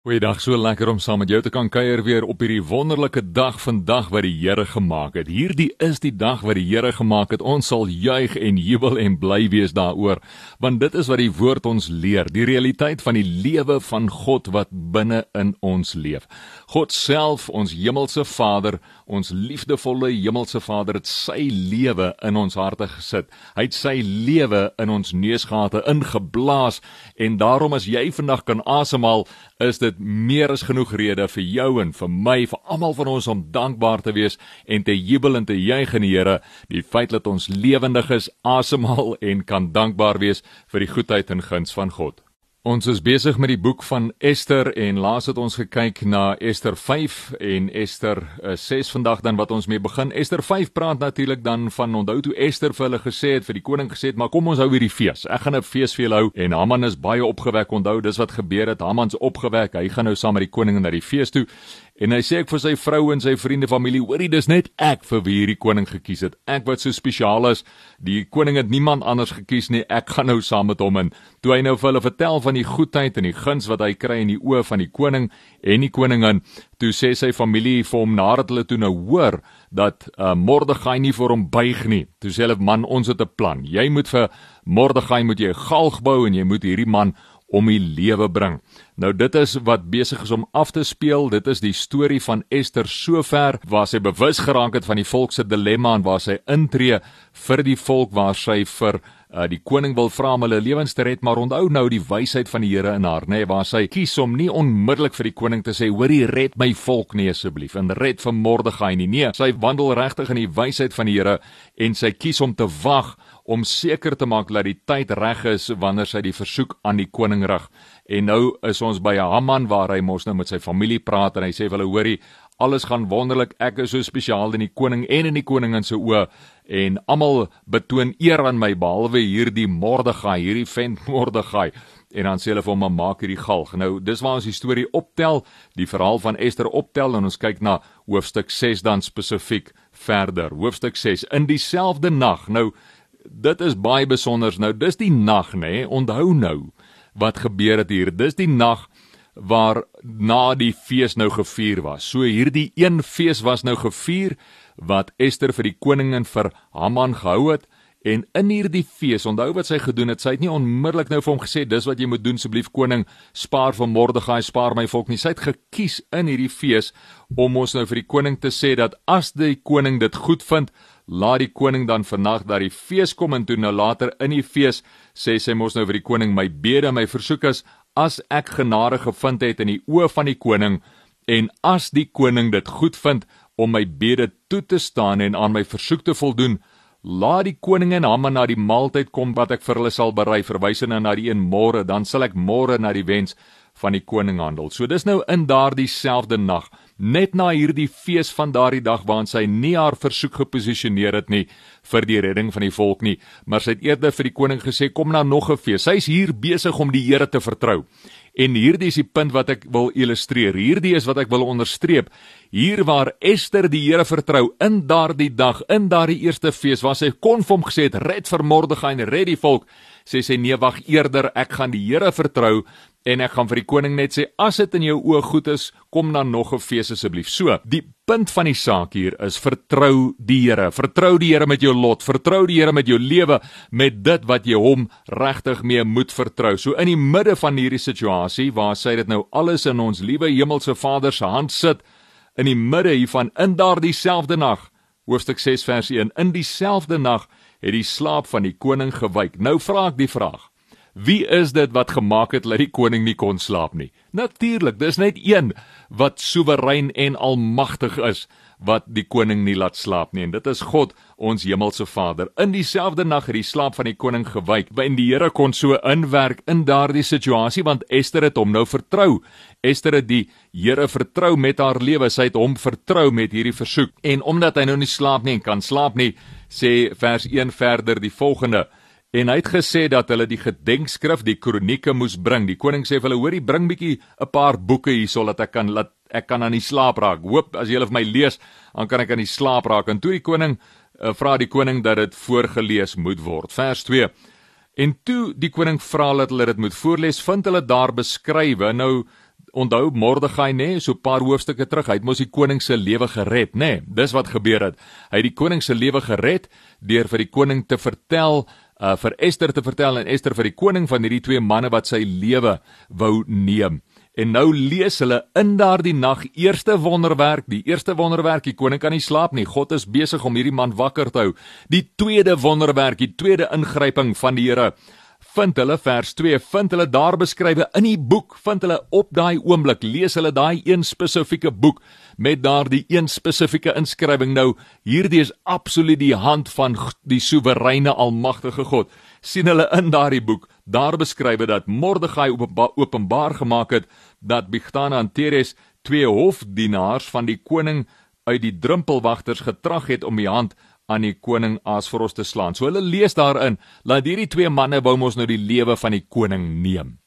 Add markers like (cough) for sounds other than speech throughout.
Goeiedag, so lekker om saam met jou te kan kuier weer op hierdie wonderlike dag vandag wat die Here gemaak het. Hierdie is die dag wat die Here gemaak het. Ons sal juig en jubel en bly wees daaroor, want dit is wat die woord ons leer, die realiteit van die lewe van God wat binne in ons leef. God self, ons hemelse Vader, ons liefdevolle hemelse Vader het sy lewe in ons harte gesit. Hy het sy lewe in ons neusgate ingeblaas en daarom as jy vandag kan asemhaal, is dit meer as genoeg rede vir jou en vir my, vir almal van ons om dankbaar te wees en te jubel en te juig in die Here, die feit dat ons lewendig is, asemhaal en kan dankbaar wees vir die goedheid en guns van God. Ons is besig met die boek van Ester en laas het ons gekyk na Ester 5 en Ester 6 uh, vandag dan wat ons mee begin. Ester 5 praat natuurlik dan van onthou toe Ester vir hulle gesê het vir die koning gesê het, maar kom ons hou hierdie fees. Ek gaan 'n fees vir julle hou en Haman is baie opgewek. Onthou, dis wat gebeur het. Haman's opgewek. Hy gaan nou saam met die koning na die fees toe En hy sê ek vir sy vrou en sy vriende familie, hoorie, dis net ek vir wie hierdie koning gekies het. Ek wat so spesiaal is. Die koning het niemand anders gekies nie. Ek gaan nou saam met hom in. Toe hy nou vir hulle vertel van die goedheid en die guns wat hy kry in die oë van die koning en die koningin, toe sê sy familie vir hom nadat hulle toe nou hoor dat uh, Mordegai nie vir hom buig nie. Toe sê hulle man, ons het 'n plan. Jy moet vir Mordegai moet jy 'n galg bou en jy moet hierdie man om die lewe bring. Nou dit is wat besig is om af te speel. Dit is die storie van Ester sover waar sy bewus geraak het van die volk se dilemma en waar sy intree vir die volk waar sy vir uh, die koning wil vra om hulle lewens te red, maar onthou nou die wysheid van die Here in haar, nê, nee, waar sy kies om nie onmiddellik vir die koning te sê, "Hoorie, red my volk nie asseblief," en red vir Mordegai nie. Nee, sy wandel regtig in die wysheid van die Here en sy kies om te wag om seker te maak dat die tyd reg is wanneer sy die versoek aan die koning rig. En nou is ons by Haman waar hy mos nou met sy familie praat en hy sê vir hulle hoorie alles gaan wonderlik ek is so spesiaal in die koning en in die koningin se oë en almal betoon eer aan my behalwe hierdie Mordegai hierdie vent Mordegai en dan sê hulle vir hom maak hierdie galg nou dis waar ons die storie optel die verhaal van Ester optel en ons kyk na hoofstuk 6 dan spesifiek verder hoofstuk 6 in dieselfde nag nou dit is baie besonder. Nou dis die nag nê, nee? onthou nou wat gebeur het hier. Dis die nag waar na die fees nou gevier was. So hierdie een fees was nou gevier wat Ester vir die koningin vir Haman gehou het en in hierdie fees, onthou wat sy gedoen het, sy het nie onmiddellik nou vir hom gesê dis wat jy moet doen asseblief koning, spaar vir Mordegai, spaar my volk nie. Sy het gekies in hierdie fees om ons nou vir die koning te sê dat as die koning dit goed vind, laat die koning dan vannag dat die fees kom en toe nou later in die fees sê sy mos nou vir die koning my bede my versoek is as ek genade gevind het in die oë van die koning en as die koning dit goed vind om my bede toe te staan en aan my versoek te voldoen laat die koning en Haman na die maaltyd kom wat ek vir hulle sal berei verwysende na die een môre dan sal ek môre na die wens van die koning handel. So dis nou in daardie selfde nag net na hierdie fees van daardie dag waarin sy nie haar versoek geposisioneer het nie vir die redding van die volk nie, maar sy het eerder vir die koning gesê kom na nog 'n fees. Sy is hier besig om die Here te vertrou. En hierdie is die punt wat ek wil illustreer. Hierdie is wat ek wil onderstreep. Hier waar Ester die Here vertrou in daardie dag, in daardie eerste fees waar sy kon vir hom gesê het red vir Mordegai en red die volk, sê sy nee wag eerder ek gaan die Here vertrou en ek gaan vir die koning net sê as dit in jou oë goed is kom dan nog 'n fees asseblief. So, die punt van die saak hier is vertrou die Here. Vertrou die Here met jou lot, vertrou die Here met jou lewe, met dit wat jy hom regtig mee moet vertrou. So in die midde van hierdie situasie waar sy dit nou alles in ons liewe hemelse Vader se hand sit, in die midde hiervan in daardie selfde nag, hoofstuk 6 vers 1, in dieselfde nag het die slaap van die koning gewyk. Nou vra ek die vraag: Wie is dit wat gemaak het dat die koning nie kon slaap nie? Natuurlik, dis net een wat soewerein en almagtig is wat die koning nie laat slaap nie en dit is God, ons hemelse Vader. In dieselfde nag het die slaap van die koning gewyk. En die Here kon so inwerk in daardie situasie want Ester het hom nou vertrou. Ester het die Here vertrou met haar lewe. Sy het hom vertrou met hierdie versoek. En omdat hy nou nie slaap nie en kan slaap nie, sê vers 1 verder die volgende: En hy het gesê dat hulle die gedenkskrif, die kronieke moes bring. Die koning sê vir hulle: "Hoorie, bring bietjie 'n paar boeke hier sodat ek kan laat ek kan aan die slaap raak. Hoop as julle vir my lees, dan kan ek aan die slaap raak." En toe die koning uh, vra die koning dat dit voorgeles moet word. Vers 2. En toe die koning vra dat hulle dit moet voorlees, vind hulle daar beskrywe. Nou onthou Mordegai nê, nee, so 'n paar hoofstukke terug, hy het mos die koning se lewe gered, nê. Nee, dis wat gebeur het. Hy het die koning se lewe gered deur vir die koning te vertel uh vir Ester te vertel en Ester vir die koning van hierdie twee manne wat sy lewe wou neem. En nou lees hulle in daardie nag eerste wonderwerk, die eerste wonderwerk, die koning kan nie slaap nie. God is besig om hierdie man wakker te hou. Die tweede wonderwerk, die tweede ingryping van die Here vind hulle vers 2 vind hulle daar beskrywe in die boek. Vind hulle op daai oomblik. Lees hulle daai een spesifieke boek met daardie een spesifieke inskrywing. Nou hierdie is absoluut die hand van die soewereine almagtige God. sien hulle in daardie boek daar beskrywe dat Mordegai openbaar, openbaar gemaak het dat Bigtana en Teres twee hofdienaars van die koning uit die drumpelwagters getrag het om die hand aan die koning as vir ons te slaan. So hulle lees daarin dat hierdie twee manne wou mos nou die lewe van die koning neem.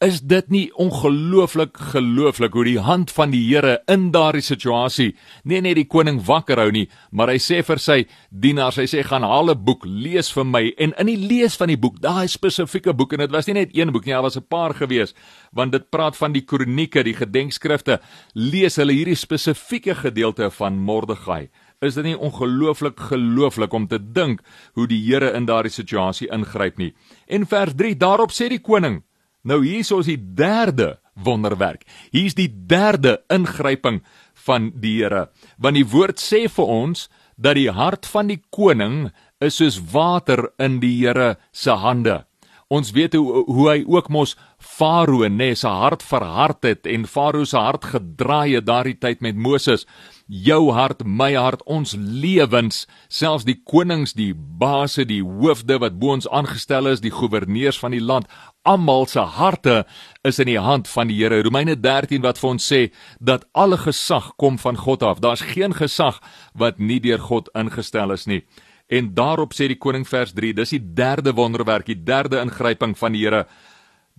Is dit nie ongelooflik gelooflik hoe die hand van die Here in daardie situasie nie net die koning wakker hou nie, maar hy sê vir sy dienaars, hy sê gaan haal 'n boek, lees vir my en in die lees van die boek, daai spesifieke boek en dit was nie net een boek nie, daar was 'n paar gewees, want dit praat van die kronieke, die gedenkskrifte, lees hulle hierdie spesifieke gedeelte van Mordegai is dit nie ongelooflik gelooflik om te dink hoe die Here in daardie situasie ingryp nie. En vers 3 daarop sê die koning: "Nou hier is die derde wonderwerk. Hier's die derde ingryping van die Here. Want die woord sê vir ons dat die hart van die koning is soos water in die Here se hande. Ons weet hoe hoe hy ook mos Farao nê se hart verhard het en Farao se hart gedraai het daardie tyd met Moses jou hart, my hart, ons lewens, selfs die konings, die baase, die hoofde wat bo ons aangestel is, die goewerneurs van die land, almal se harte is in die hand van die Here. Romeine 13 wat vir ons sê dat alle gesag kom van God af. Daar's geen gesag wat nie deur God ingestel is nie. En daarop sê die koning vers 3, dis die derde wonderwerk, die derde ingryping van die Here.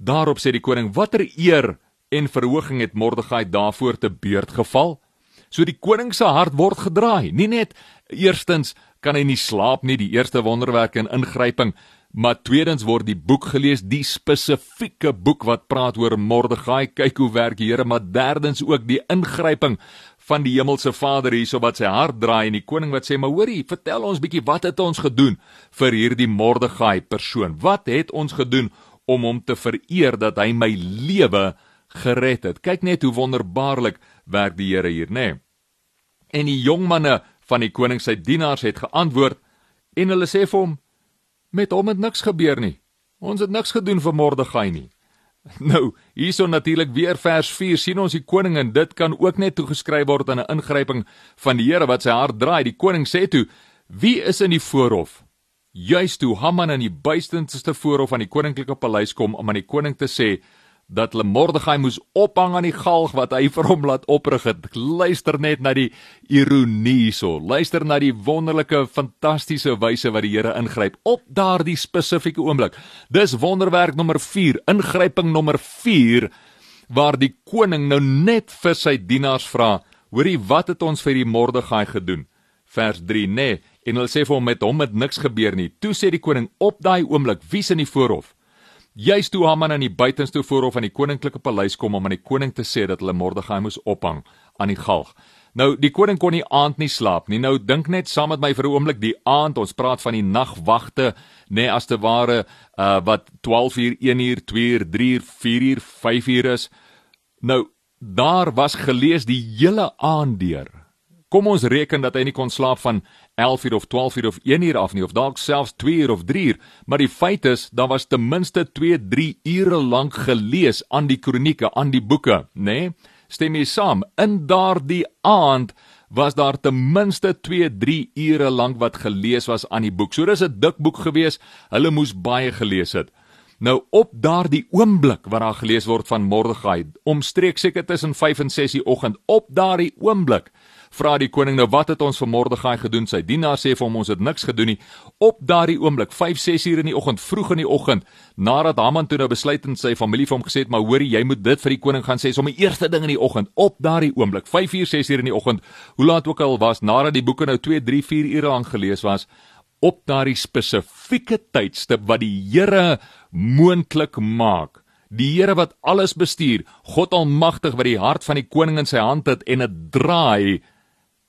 Daarop sê die koning: "Watter eer en verhoging het Mordegai daarvoor te beurt geval?" So die koning se hart word gedraai. Nie net eerstens kan hy nie slaap nie, die eerste wonderwerk en ingryping, maar tweedens word die boek gelees, die spesifieke boek wat praat oor Mordegai. Kyk hoe werk die Here, maar derdens ook die ingryping van die hemelse Vader hierso wat sy hart draai en die koning wat sê maar hoorie vertel ons bietjie wat het ons gedoen vir hierdie Mordegai persoon wat het ons gedoen om hom te vereer dat hy my lewe gered het kyk net hoe wonderbaarlik werk die Here hier, nê? Nee. En die jong manne van die koning se dienaars het geantwoord en hulle sê vir hom: "Met hom het niks gebeur nie. Ons het niks gedoen vir Mordegai nie." (laughs) Nou, hierso natuurlik weer vers 4 sien ons die koning en dit kan ook net toegeskryf word aan 'n ingryping van die Here wat sy hart draai. Die koning sê toe: "Wie is in die voorhof?" Juist toe Haman in die buitenste voorhof van die koninklike paleis kom om aan die koning te sê: dat hulle Mordegai moes ophang aan die galg wat hy vir hom laat oprig het. Luister net na die ironie hierso. Luister na die wonderlike fantastiese wyse wat die Here ingryp op daardie spesifieke oomblik. Dis wonderwerk nommer 4, ingryping nommer 4 waar die koning nou net vir sy dienaars vra, hoorie, wat het ons vir die Mordegai gedoen? Vers 3, nê, nee, en hulle sê vir hom met hom het niks gebeur nie. Toe sê die koning op daai oomblik, wie's in die voorhof? Juist toe Haman aan die buitenste voorhof van die koninklike paleis kom om aan die koning te sê dat hulle Mordegai moes ophang aan die galg. Nou die koning kon nie aand nie slaap nie. Nou dink net saam met my vir 'n oomblik die aand. Ons praat van die nagwagte, nê, nee, as te ware uh wat 12 uur, 1 uur, 2 uur, 3 uur, 4 uur, 5 uur is. Nou daar was gelees die hele aand deur. Kom ons reken dat hy nie kon slaap van 11 uur of 12 uur of 1 uur af nie of dalk selfs 2 uur of 3 uur, maar die feit is daar was ten minste 2, 3 ure lank gelees aan die kronieke, aan die boeke, nê? Nee? Stem jy saam? In daardie aand was daar ten minste 2, 3 ure lank wat gelees was aan die boek. So dis 'n dik boek gewees. Hulle moes baie gelees het. Nou op daardie oomblik wat daar gelees word van Mordegai, omstreek seker tussen 5 en 6 die oggend, op daardie oomblik vra die koning nou wat het ons vir Mordegai gedoen? Sy dienaar sê vir hom ons het niks gedoen nie. Op daardie oomblik, 5-6 uur in die oggend, vroeg in die oggend, nadat Haman toe nou besluit en sy familie vir hom gesê het, maar hoorie, jy moet dit vir die koning gaan sê, sommer eerste ding in die oggend, op daardie oomblik, 5-6 uur in die oggend, hoe laat ook al was, nadat die boeke nou 2, 3, 4 ure lank gelees was, op daardie spesifieke tydstip wat die Here moontlik maak Die Here wat alles bestuur, God Almagtig wat die hart van die koning in sy hand het en dit draai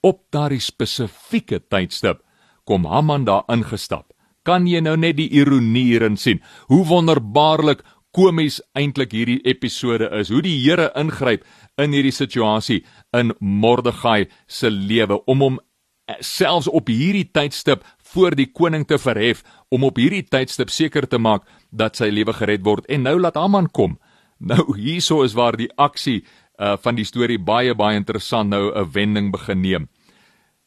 op daardie spesifieke tydstip kom Haman daar ingestap. Kan jy nou net die ironie hierin sien? Hoe wonderbaarlik komies eintlik hierdie episode is. Hoe die Here ingryp in hierdie situasie in Mordegai se lewe om hom eh, selfs op hierdie tydstip voor die koning te verhef om op hierdie tydstip seker te maak dat sy lewe gered word en nou laat Haman kom. Nou hierso is waar die aksie uh, van die storie baie baie interessant nou 'n wending begin neem.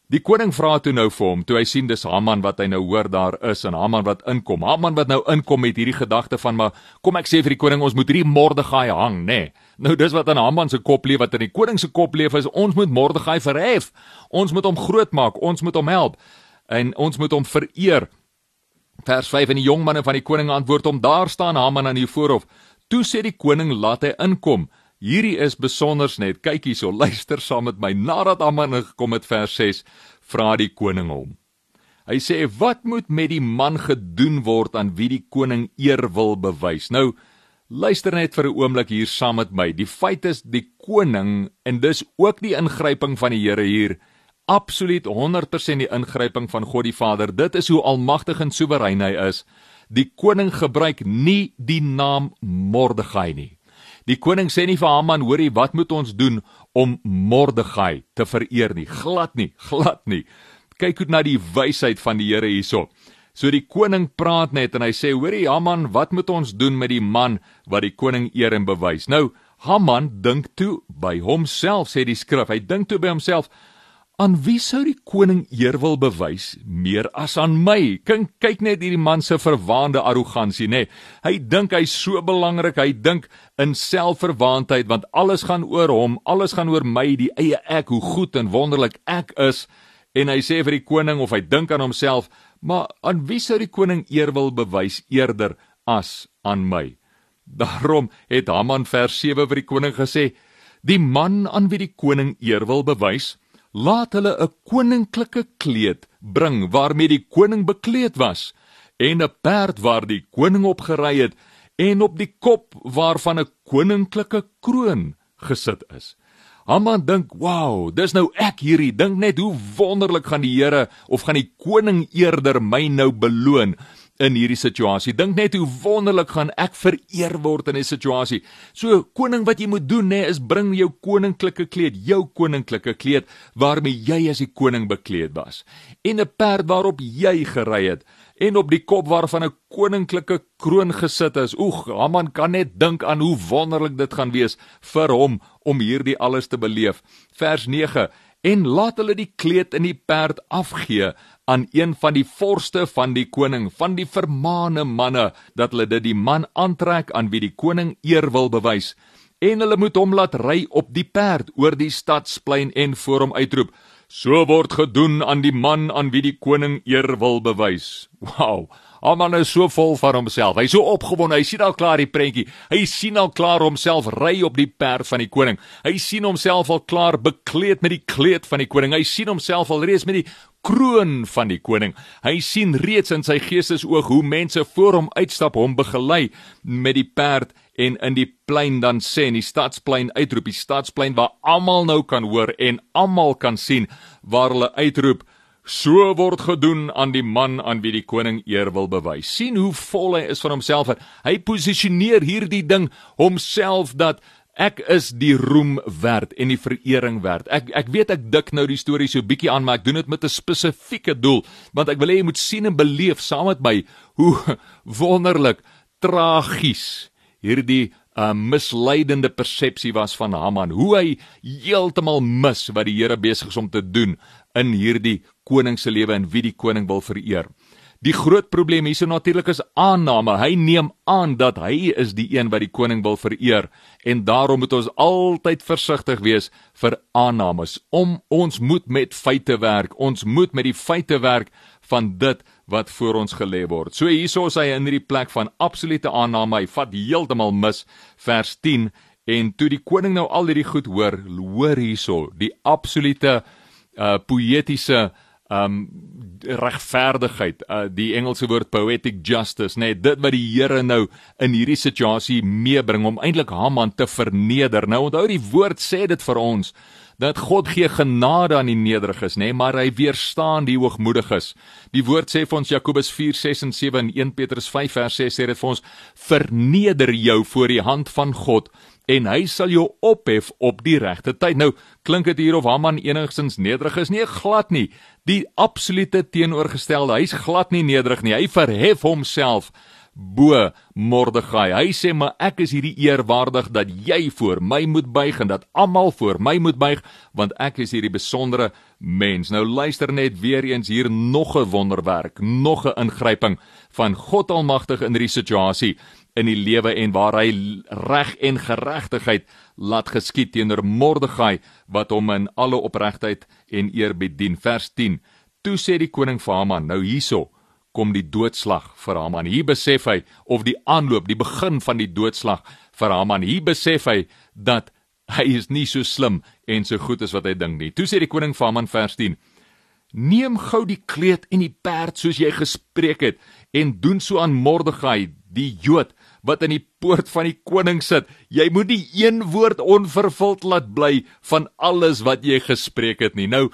Die koning vra toe nou vir hom, toe hy sien dis Haman wat hy nou hoor daar is en Haman wat inkom. Haman wat nou inkom met hierdie gedagte van maar kom ek sê vir die koning ons moet hierdie Mordegai hang, nê. Nee. Nou dis wat in Haman se kop leef wat in die koning se kop leef is ons moet Mordegai verhef. Ons moet hom grootmaak, ons moet hom help en ons moet hom vereer. Vers 5 en die jong manne van die koning antwoord hom: "Daar staan Haman aan die voorhof." Toe sê die koning: "Laat hy inkom." Hierdie is besonders net. Kyk hierso, luister saam met my. Nadat Haman gekom het vers 6, vra die koning hom. Hy sê: "Wat moet met die man gedoen word aan wie die koning eer wil bewys?" Nou, luister net vir 'n oomblik hier saam met my. Die feit is die koning en dis ook die ingryping van die Here hier absoluut 100% die ingryping van God die Vader. Dit is hoe almagtig en soewerein hy is. Die koning gebruik nie die naam Mordegai nie. Die koning sê nie vir Haman, hoorie, wat moet ons doen om Mordegai te vereer nie? Glad nie, glad nie. Kyk hoe na die wysheid van die Here hierso. So die koning praat net en hy sê, hoorie Haman, wat moet ons doen met die man wat die koning eer en bewys? Nou, Haman dink toe by homself, sê die skrif. Hy dink toe by homself, Aan wie sou die koning eer wil bewys meer as aan my? Kyk kyk net hierdie man se verwaande arrogansie, nê. Nee. Hy dink hy's so belangrik, hy dink in selfverwaandheid want alles gaan oor hom, alles gaan oor my, die eie ek, hoe goed en wonderlik ek is. En hy sê vir die koning of hy dink aan homself, maar aan wie sou die koning eer wil bewys eerder as aan my? Daarom het Haman vers 7 vir die koning gesê: "Die man aan wie die koning eer wil bewys, laat hulle 'n koninklike kleed bring waarmee die koning bekleed was en 'n perd waar die koning op gery het en op die kop waarvan 'n koninklike kroon gesit is. Haman dink, "Wow, dis nou ek hierdie. Dink net hoe wonderlik gaan die Here of gaan die koning eerder my nou beloon in hierdie situasie. Dink net hoe wonderlik gaan ek vereer word in 'n situasie. So koning wat jy moet doen nê is bring jou koninklike kleed, jou koninklike kleed waarmee jy as die koning bekleed was en 'n perd waarop jy gery het en op die kop waarvan 'n koninklike kroon gesit is. Oeg, Haman kan net dink aan hoe wonderlik dit gaan wees vir hom om hierdie alles te beleef. Vers 9 en laat hulle die kleed en die perd afgee aan een van die vorste van die koning van die vermaane manne dat hulle dit die man aantrek aan wie die koning eer wil bewys en hulle moet hom laat ry op die perd oor die stadsplein en voor hom uitroep so word gedoen aan die man aan wie die koning eer wil bewys wow Haman is so vol van homself. Hy's so opgewonde. Hy sien al klaar die prentjie. Hy sien al klaar homself ry op die perd van die koning. Hy sien homself al klaar bekleed met die kleed van die koning. Hy sien homself al reeds met die kroon van die koning. Hy sien reeds in sy geestesoog hoe mense voor hom uitstap, hom begelei met die perd en in die plein dan sê in die stadsplein uitroep, die stadsplein waar almal nou kan hoor en almal kan sien waar hulle uitroep So word gedoen aan die man aan wie die koning eer wil bewys. sien hoe vol hy is van homself. Hy posisioneer hierdie ding homself dat ek is die roem werd en die verering werd. Ek ek weet ek dik nou die storie so bietjie aan, maar ek doen dit met 'n spesifieke doel, want ek wil hê jy moet sien en beleef saam met my hoe (laughs) wonderlik tragies hierdie uh, misleidende persepsie was van Haman, hoe hy heeltemal mis wat die Here besig is om te doen in hierdie koning se lewe en wie die koning wil vereer. Die groot probleem hierso natuurlik is aanname. Hy neem aan dat hy is die een wat die koning wil vereer en daarom moet ons altyd versigtig wees vir aannames. Om ons moet met feite werk. Ons moet met die feite werk van dit wat voor ons gelê word. So hierso is hy in hierdie plek van absolute aanname. Hy vat heeltemal mis vers 10 en toe die koning nou al hierdie goed hoor, hoor hierso die absolute uh poëtiese um regverdigheid, uh, die Engelse woord poetic justice, nê, nee, dit wat die Here nou in hierdie situasie meebring om eintlik Haman te verneder. Nou onthou die woord sê dit vir ons dat God gee genade aan die nederiges, nê, nee, maar hy weerstaan die hoogmoediges. Die woord sê vir ons Jakobus 4:6 en 7 en 1 Petrus 5 vers 6 sê dit vir ons: "Verneder jou voor die hand van God." en hy sal jou ophef op die regte tyd. Nou klink dit hier of Haman enigstens nederig is? Nee, glad nie. Die absolute teenoorgestelde. Hy's glad nie nederig nie. Hy verhef homself bo Mordegai. Hy sê maar ek is hierdie eerwaardig dat jy voor my moet buig en dat almal voor my moet buig want ek is hierdie besondere mens. Nou luister net weer eens hier nog 'n wonderwerk, nog 'n ingryping van God Almagtig in hierdie situasie in die lewe en waar hy reg en geregtigheid laat geskied teenoor Mordegai wat hom in alle opregtheid en eerbied dien. Vers 10. Toe sê die koning vir Haman: "Nou hierso kom die doodslag vir Haman. Hier besef hy of die aanloop, die begin van die doodslag vir Haman. Hier besef hy dat hy is nie so slim en so goed as wat hy dink nie. Toe sê die koning vir Haman vers 10: "Neem gou die kleed en die perd soos jy gespreek het en doen so aan Mordegai, die Jood." wat in die poort van die koning sit. Jy moet nie een woord onvervuld laat bly van alles wat jy gespreek het nie. Nou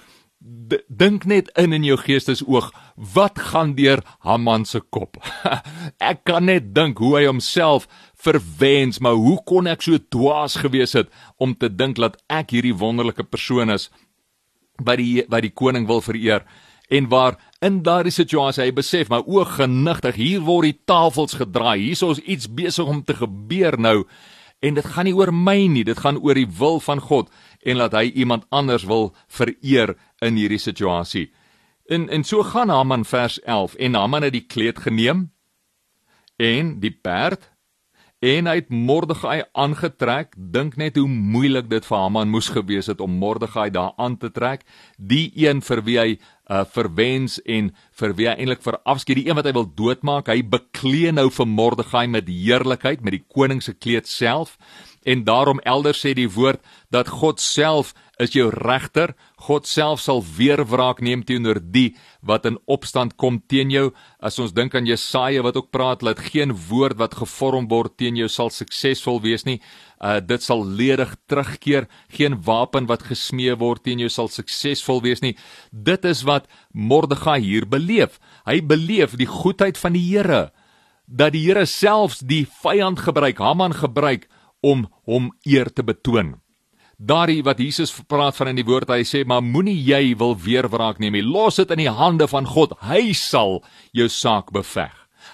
dink net in in jou geestesoog, wat gaan deur Haman se kop? (laughs) ek kan net dink hoe hy homself verwens, maar hoe kon ek so dwaas gewees het om te dink dat ek hierdie wonderlike persoon is wat die wat die koning wil vereer? en waar in daardie situasie hy besef maar o genigtig hier word die tafels gedraai hier is iets besig om te gebeur nou en dit gaan nie oor my nie dit gaan oor die wil van God en laat hy iemand anders wil vereer in hierdie situasie. En en so gaan Haman vers 11 en Haman het die kleed geneem en die perd en hy het Mordegai aangetrek. Dink net hoe moeilik dit vir Haman moes gewees het om Mordegai daar aan te trek. Die een vir wie hy uh verwens en vir wie hy eintlik verafskiet die een wat hy wil doodmaak hy beklee nou vir Mordegai met heerlikheid met die koning se kleed self en daarom elders sê die woord dat God self is jou regter. God self sal weer wraak neem teenoor die wat in opstand kom teen jou. As ons dink aan Jesaja wat ook praat dat geen woord wat gevorm word teen jou sal suksesvol wees nie. Uh dit sal ledig terugkeer. Geen wapen wat gesmee word teen jou sal suksesvol wees nie. Dit is wat Mordegai hier beleef. Hy beleef die goedheid van die Here. Dat die Here selfs die vyand gebruik Haman gebruik om hom eer te betoon Daardie wat Jesus praat van in die woord, hy sê maar moenie jy wil weer wraak neem nie. Los dit in die hande van God. Hy sal jou saak beveg.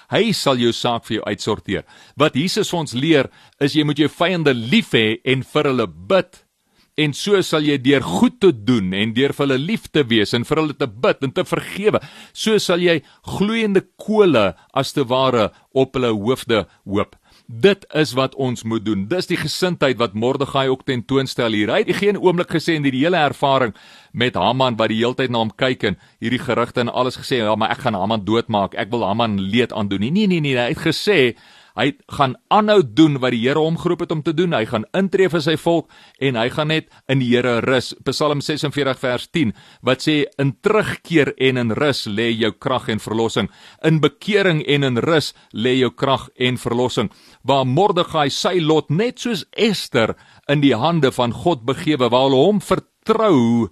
Hy sal jou saak vir jou uitsorteer. Wat Jesus ons leer is jy moet jou vyande lief hê en vir hulle bid. En so sal jy deur goed te doen en deur vir hulle lief te wees en vir hulle te bid en te vergewe, so sal jy gloeiende kole as te ware op hulle hoofde hoop. Dit is wat ons moet doen. Dis die gesindheid wat Mordegai ook tentoonstel hier. Hy het geen oomblik gesê in die hele ervaring met Haman wat die hele tyd na hom kyk en hierdie gerugte en alles gesê, ja, maar ek gaan Haman doodmaak. Ek wil Haman leed aandoen. Nee, nee, nee, hy het gesê Hy gaan aanhou doen wat die Here hom geroep het om te doen. Hy gaan intree vir sy volk en hy gaan net in die Here rus. Psalm 46 vers 10 wat sê in terugkeer en in rus lê jou krag en verlossing. In bekering en in rus lê jou krag en verlossing. Waar Mordegai sy lot net soos Ester in die hande van God begewe, waar hulle hom vertrou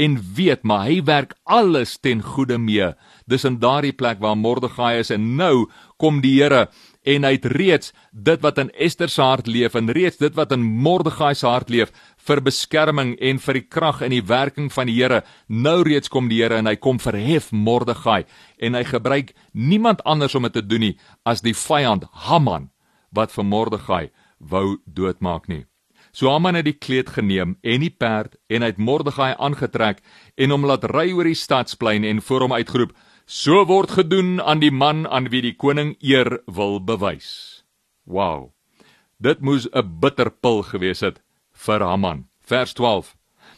en weet maar hy werk alles ten goeie mee. Dis in daardie plek waar Mordegai is en nou kom die Here en hy het reeds dit wat in Ester se hart leef en reeds dit wat in Mordegai se hart leef vir beskerming en vir die krag in die werking van die Here. Nou reeds kom die Here en hy kom verhef Mordegai en hy gebruik niemand anders om dit te doen nie as die vyand Haman wat vir Mordegai wou doodmaak nie. So Haman het die kleed geneem en die perd en hy het Mordegai aangetrek en hom laat ry oor die stadsplein en voor hom uitgeroep: So word gedoen aan die man aan wie die koning eer wil bewys. Wow. Dit moes 'n bitter pil gewees het vir Haman. Vers 12.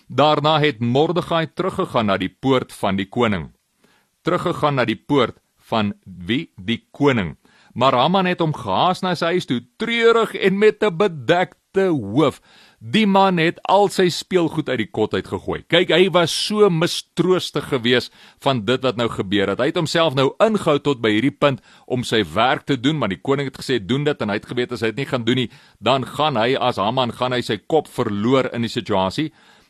Daarna het Mordegai teruggegaan na die poort van die koning. Teruggegaan na die poort van wie? Die koning. Maar Haman het hom gehaas na sy huis toe, treurig en met 'n bedekte hoof. Die man het al sy speelgoed uit die kot uit gegooi. Kyk, hy was so mistroostig geweest van dit wat nou gebeur het. Hy het homself nou ingehou tot by hierdie punt om sy werk te doen, maar die koning het gesê doen dit en hy het geweet as hy dit nie gaan doen nie, dan gaan hy as Haman gaan hy sy kop verloor in die situasie.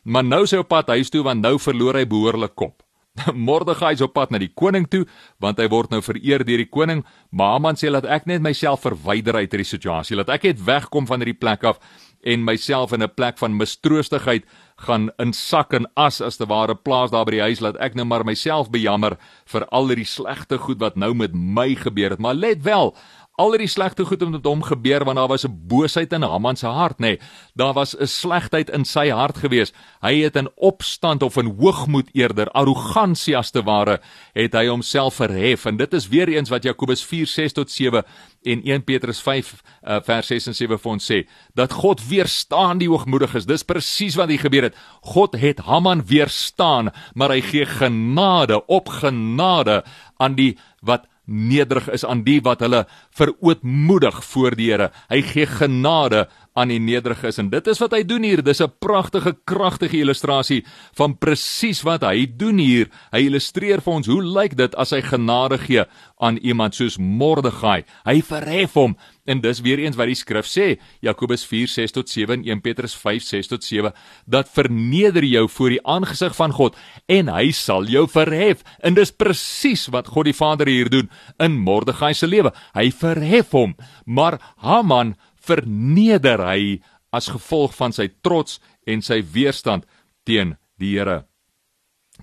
Maar nou sy op pad huis toe want nou verloor hy behoorlik kop. (laughs) Mordegai is op pad na die koning toe want hy word nou vereer deur die koning. Maar Haman sê laat ek net myself verwyder uit hierdie situasie. Laat ek net wegkom van hierdie plek af en myself in 'n plek van mistroostigheid gaan insak en as as te ware plaas daar by die huis laat ek nou maar myself bejammer vir al die slegte goed wat nou met my gebeur het. Maar let wel, al die slegte goed het met hom gebeur want daar was 'n boosheid in Haman se hart nê. Nee, daar was 'n slegtheid in sy hart gewees. Hy het in opstand of in hoogmoed eerder arrogansie as te ware het hy homself verhef. En dit is weer eens wat Jakobus 4:6 tot 7 en 1 Petrus 5 uh, vers 6 en 7 vir ons sê dat God weerstaan die hoogmoediges. Dis presies wat hier gebeur het. God het Haman weerstaan maar hy gee genade op genade aan die wat nederig is aan die wat hulle verootmoedig voor die Here. Hy gee genade aan die nederiges en dit is wat hy doen hier. Dis 'n pragtige kragtige illustrasie van presies wat hy doen hier. Hy illustreer vir ons hoe lyk dit as hy genade gee aan iemand soos Mordegai. Hy verhef hom en dis weer eens wat die skrif sê, Jakobus 4:6 tot 7 en 1 Petrus 5:6 tot 7, dat verneder jou voor die aangesig van God en hy sal jou verhef. En dis presies wat God die Vader hier doen in Mordegai se lewe. Hy verhef hom, maar Haman verneder hy as gevolg van sy trots en sy weerstand teen die Here.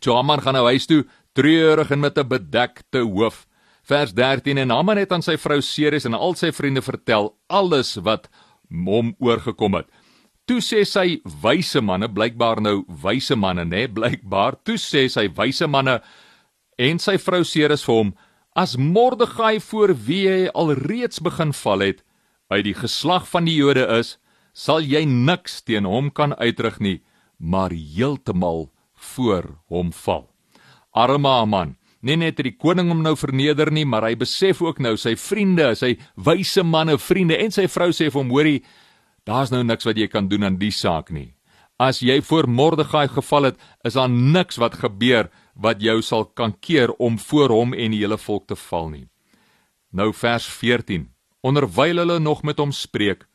Haman gaan nou huis toe, treurig en met 'n bedekte hoof. Vers 13 en Haman het aan sy vrou Ceres en al sy vriende vertel alles wat hom oorgekom het. Toe sê sy wyse manne, blykbaar nou wyse manne nê, (laughs) blykbaar, toe sê sy wyse manne en sy vrou Ceres vir hom: "As Mordegai voor wie hy alreeds begin val het, uit die geslag van die Jode is, sal jy niks teen hom kan uitrig nie, maar heeltemal voor hom val. Arme man, nie net het die koning hom nou verneder nie, maar hy besef ook nou sy vriende, sy wyse manne, vriende en sy vrou sê vir hom: "Hoorie, daar's nou niks wat jy kan doen aan die saak nie. As jy voor Mordegai geval het, is daar niks wat gebeur wat jou sal kan keer om voor hom en die hele volk te val nie." Nou vers 14 Onderwyl hulle nog met hom spreek,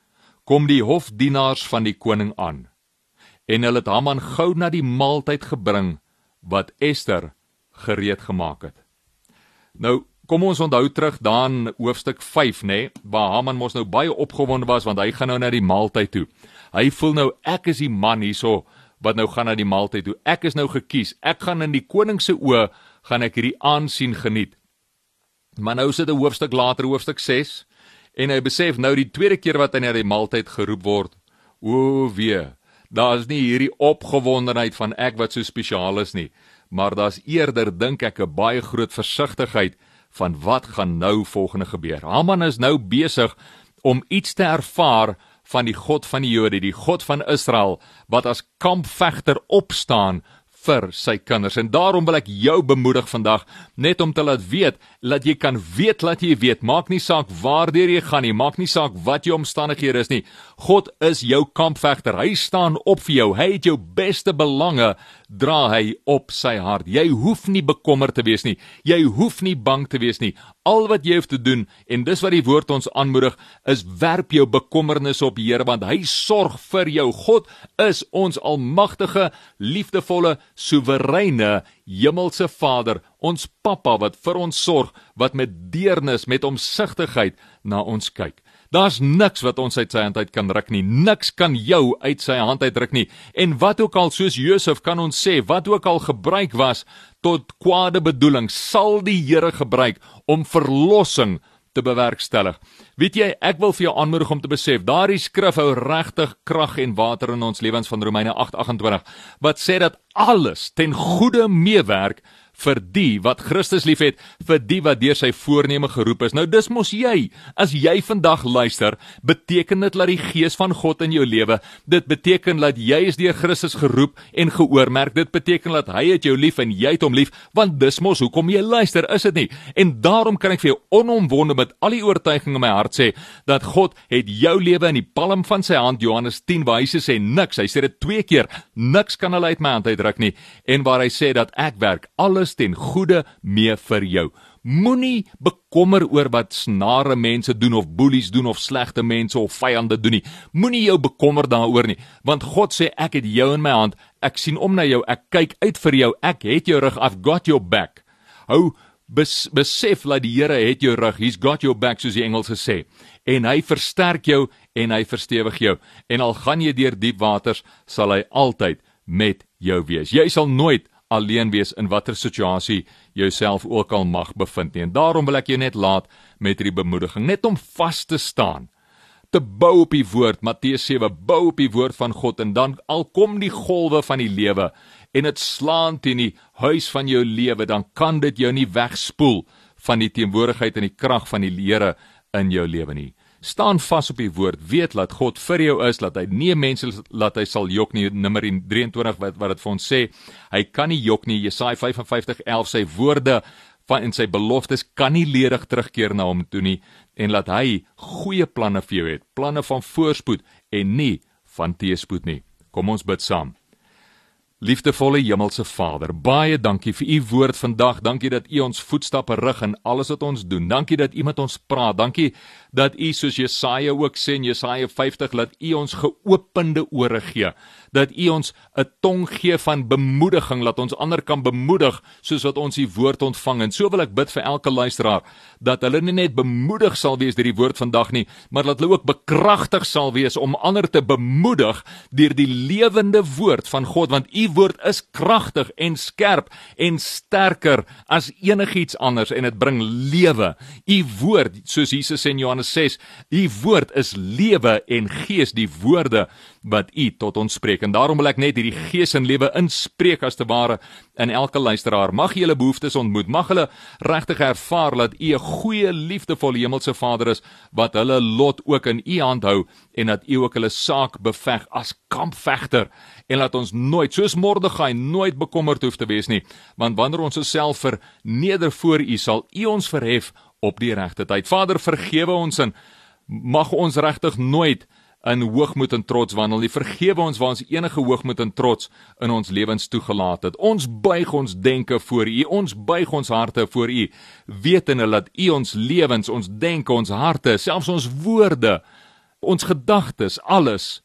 kom die hofdienaars van die koning aan. En hulle het Haman gou na die maaltyd gebring wat Ester gereed gemaak het. Nou, kom ons onthou terug daan hoofstuk 5, nê, nee, waar Haman mos nou baie opgewonde was want hy gaan nou na die maaltyd toe. Hy voel nou ek is die man hierso wat nou gaan na die maaltyd toe. Ek is nou gekies. Ek gaan in die koning se oë gaan ek hierdie aansien geniet. Maar nou sit 'n hoofstuk later, hoofstuk en hy besef nou die tweede keer wat hy na die maaltyd geroep word, o wee, daar's nie hierdie opgewondenheid van ek wat so spesiaal is nie, maar daar's eerder dink ek 'n baie groot versigtigheid van wat gaan nou volgende gebeur. Haman is nou besig om iets te ervaar van die God van die Jode, die God van Israel wat as kampvegter opstaan vir sy kinders. En daarom wil ek jou bemoedig vandag net om te laat weet, laat jy kan weet, laat jy weet, maak nie saak waardeur jy gaan nie, maak nie saak wat jou omstandighede is nie. God is jou kampvegter. Hy staan op vir jou. Hy het jou beste belange dra hy op sy hart. Jy hoef nie bekommerd te wees nie. Jy hoef nie bang te wees nie. Al wat jy hoef te doen en dis wat die woord ons aanmoedig is werp jou bekommernis op die Here want hy sorg vir jou. God is ons almagtige, liefdevolle, soewereine hemelse Vader, ons Pappa wat vir ons sorg, wat met deernis, met omsigtigheid na ons kyk. Daar's niks wat ons uit sy hand uit kan ruk nie. Niks kan jou uit sy hand uitruk nie. En wat ook al soos Josef kan ons sê, wat ook al gebruik was tot kwade bedoeling, sal die Here gebruik om verlossing te bewerkstellig. Weet jy, ek wil vir jou aanmoedig om te besef, daardie skrif hou regtig krag en water in ons lewens van Romeine 8:28 wat sê dat alles ten goeie meewerk vir die wat Christus liefhet, vir die wat deur sy voorneme geroep is. Nou dis mos jy. As jy vandag luister, beteken dit dat die gees van God in jou lewe, dit beteken dat jy is deur Christus geroep en geoormerk. Dit beteken dat hy het jou lief en jy het hom lief, want dis mos hoekom jy luister, is dit nie? En daarom kan ek vir jou onomwonde met al die oortuiging in my hart sê dat God het jou lewe in die palm van sy hand. Johannes 10 waar hy sê niks. Hy sê dit twee keer. Niks kan hulle uit my hand uitdruk nie. En waar hy sê dat ek werk alles ten goeie mee vir jou. Moenie bekommer oor wat snare mense doen of boelies doen of slegte mense of vyande doen nie. Moenie jou bekommer daaroor nie, want God sê ek het jou in my hand. Ek sien om na jou. Ek kyk uit vir jou. Ek het jou rug. I've got your back. Hou bes, besef dat die Here het jou rug. He's got your back soos die Engelse sê. En hy versterk jou en hy verstewig jou. En al gaan jy deur diep waters, sal hy altyd met jou wees. Jy sal nooit alleen wees in watter situasie jouself ook al mag bevind nie. En daarom wil ek jou net laat met hierdie bemoediging, net om vas te staan te bou op die woord Matteus 7 bou op die woord van God en dan al kom die golwe van die lewe en dit slaan teen die huis van jou lewe dan kan dit jou nie wegspoel van die teenwoordigheid en die krag van die Here in jou lewe nie staan vas op die woord. Weet dat God vir jou is dat hy nie mense laat hy sal jok nie. Nommer 23 wat wat dit vir ons sê hy kan nie jok nie. Jesaja 55:11 sy woorde van en sy beloftes kan nie ledig terugkeer na hom toe nie en laat hy goeie planne vir jou het. Planne van voorspoed en nie van teëspoed nie. Kom ons bid saam Liefdevolle Hemelse Vader, baie dankie vir u woord vandag. Dankie dat u ons voetstappe rig in alles wat ons doen. Dankie dat u met ons praat. Dankie dat u soos Jesaja ook sê in Jesaja 50 dat u ons geopende ore gee. Dat u ons 'n tong gee van bemoediging, dat ons ander kan bemoedig soos wat ons u woord ontvang. En so wil ek bid vir elke luisteraar dat hulle nie net bemoedig sal wees deur die woord vandag nie, maar dat hulle ook bekragtig sal wees om ander te bemoedig deur die lewende woord van God want u woord is kragtig en skerp en sterker as enigiets anders en dit bring lewe. U woord, soos Jesus sê in Johannes 6, u woord is lewe en gees, die woorde wat u tot ons spreek. En daarom wil ek net hierdie gees en lewe inspreek as te ware in elke luisteraar. Mag jy hulle behoeftes ontmoet. Mag hulle regtig ervaar dat u 'n goeie, liefdevolle hemelse Vader is wat hulle lot ook in u hand hou en dat u ook hulle saak beveg as kampvegter en laat ons nooit soos Mordegai nooit bekommerd hoef te wees nie want wanneer ons osself verneder voor u sal u ons verhef op die regte tyd. Vader, vergewe ons en mag ons regtig nooit in hoogmoed en trots wandel nie. Vergewe ons waar ons enige hoogmoed en trots in ons lewens toegelaat het. Ons buig ons denke voor U. Ons buig ons harte voor U, wetende dat U ons lewens, ons denke, ons harte, selfs ons woorde, ons gedagtes, alles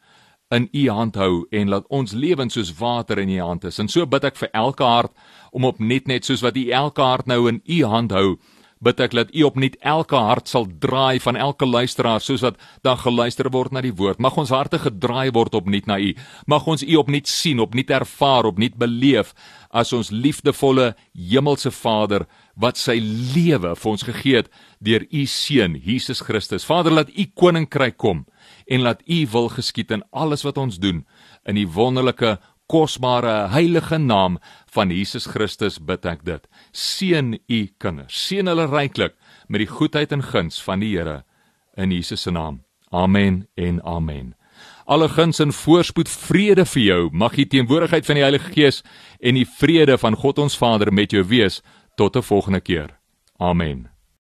in U hand hou en laat ons lewens soos water in U hand is. En so bid ek vir elke hart om op net net soos wat U elke hart nou in U hand hou bid ek dat U opnuut elke hart sal draai van elke luisteraar soos wat dan geluister word na die woord. Mag ons harte gedraai word opnuut na U. Mag ons U opnuut sien, opnuut ervaar, opnuut beleef as ons liefdevolle hemelse Vader wat sy lewe vir ons gegee het deur U seun Jesus Christus. Vader, laat U koninkryk kom en laat U wil geskied in alles wat ons doen in die wonderlike kosbare heilige naam van Jesus Christus bid ek dit. Seën u kinders. Seën hulle ryklik met die goedheid en guns van die Here in Jesus se naam. Amen en amen. Alle guns en voorspoed vrede vir jou. Mag die teenwoordigheid van die Heilige Gees en die vrede van God ons Vader met jou wees tot 'n volgende keer. Amen.